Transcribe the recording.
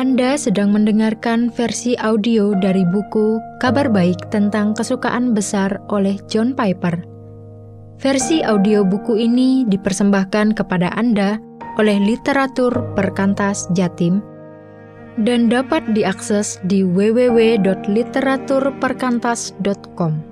Anda sedang mendengarkan versi audio dari buku Kabar Baik tentang Kesukaan Besar oleh John Piper. Versi audio buku ini dipersembahkan kepada Anda oleh Literatur Perkantas Jatim dan dapat diakses di www.literaturperkantas.com.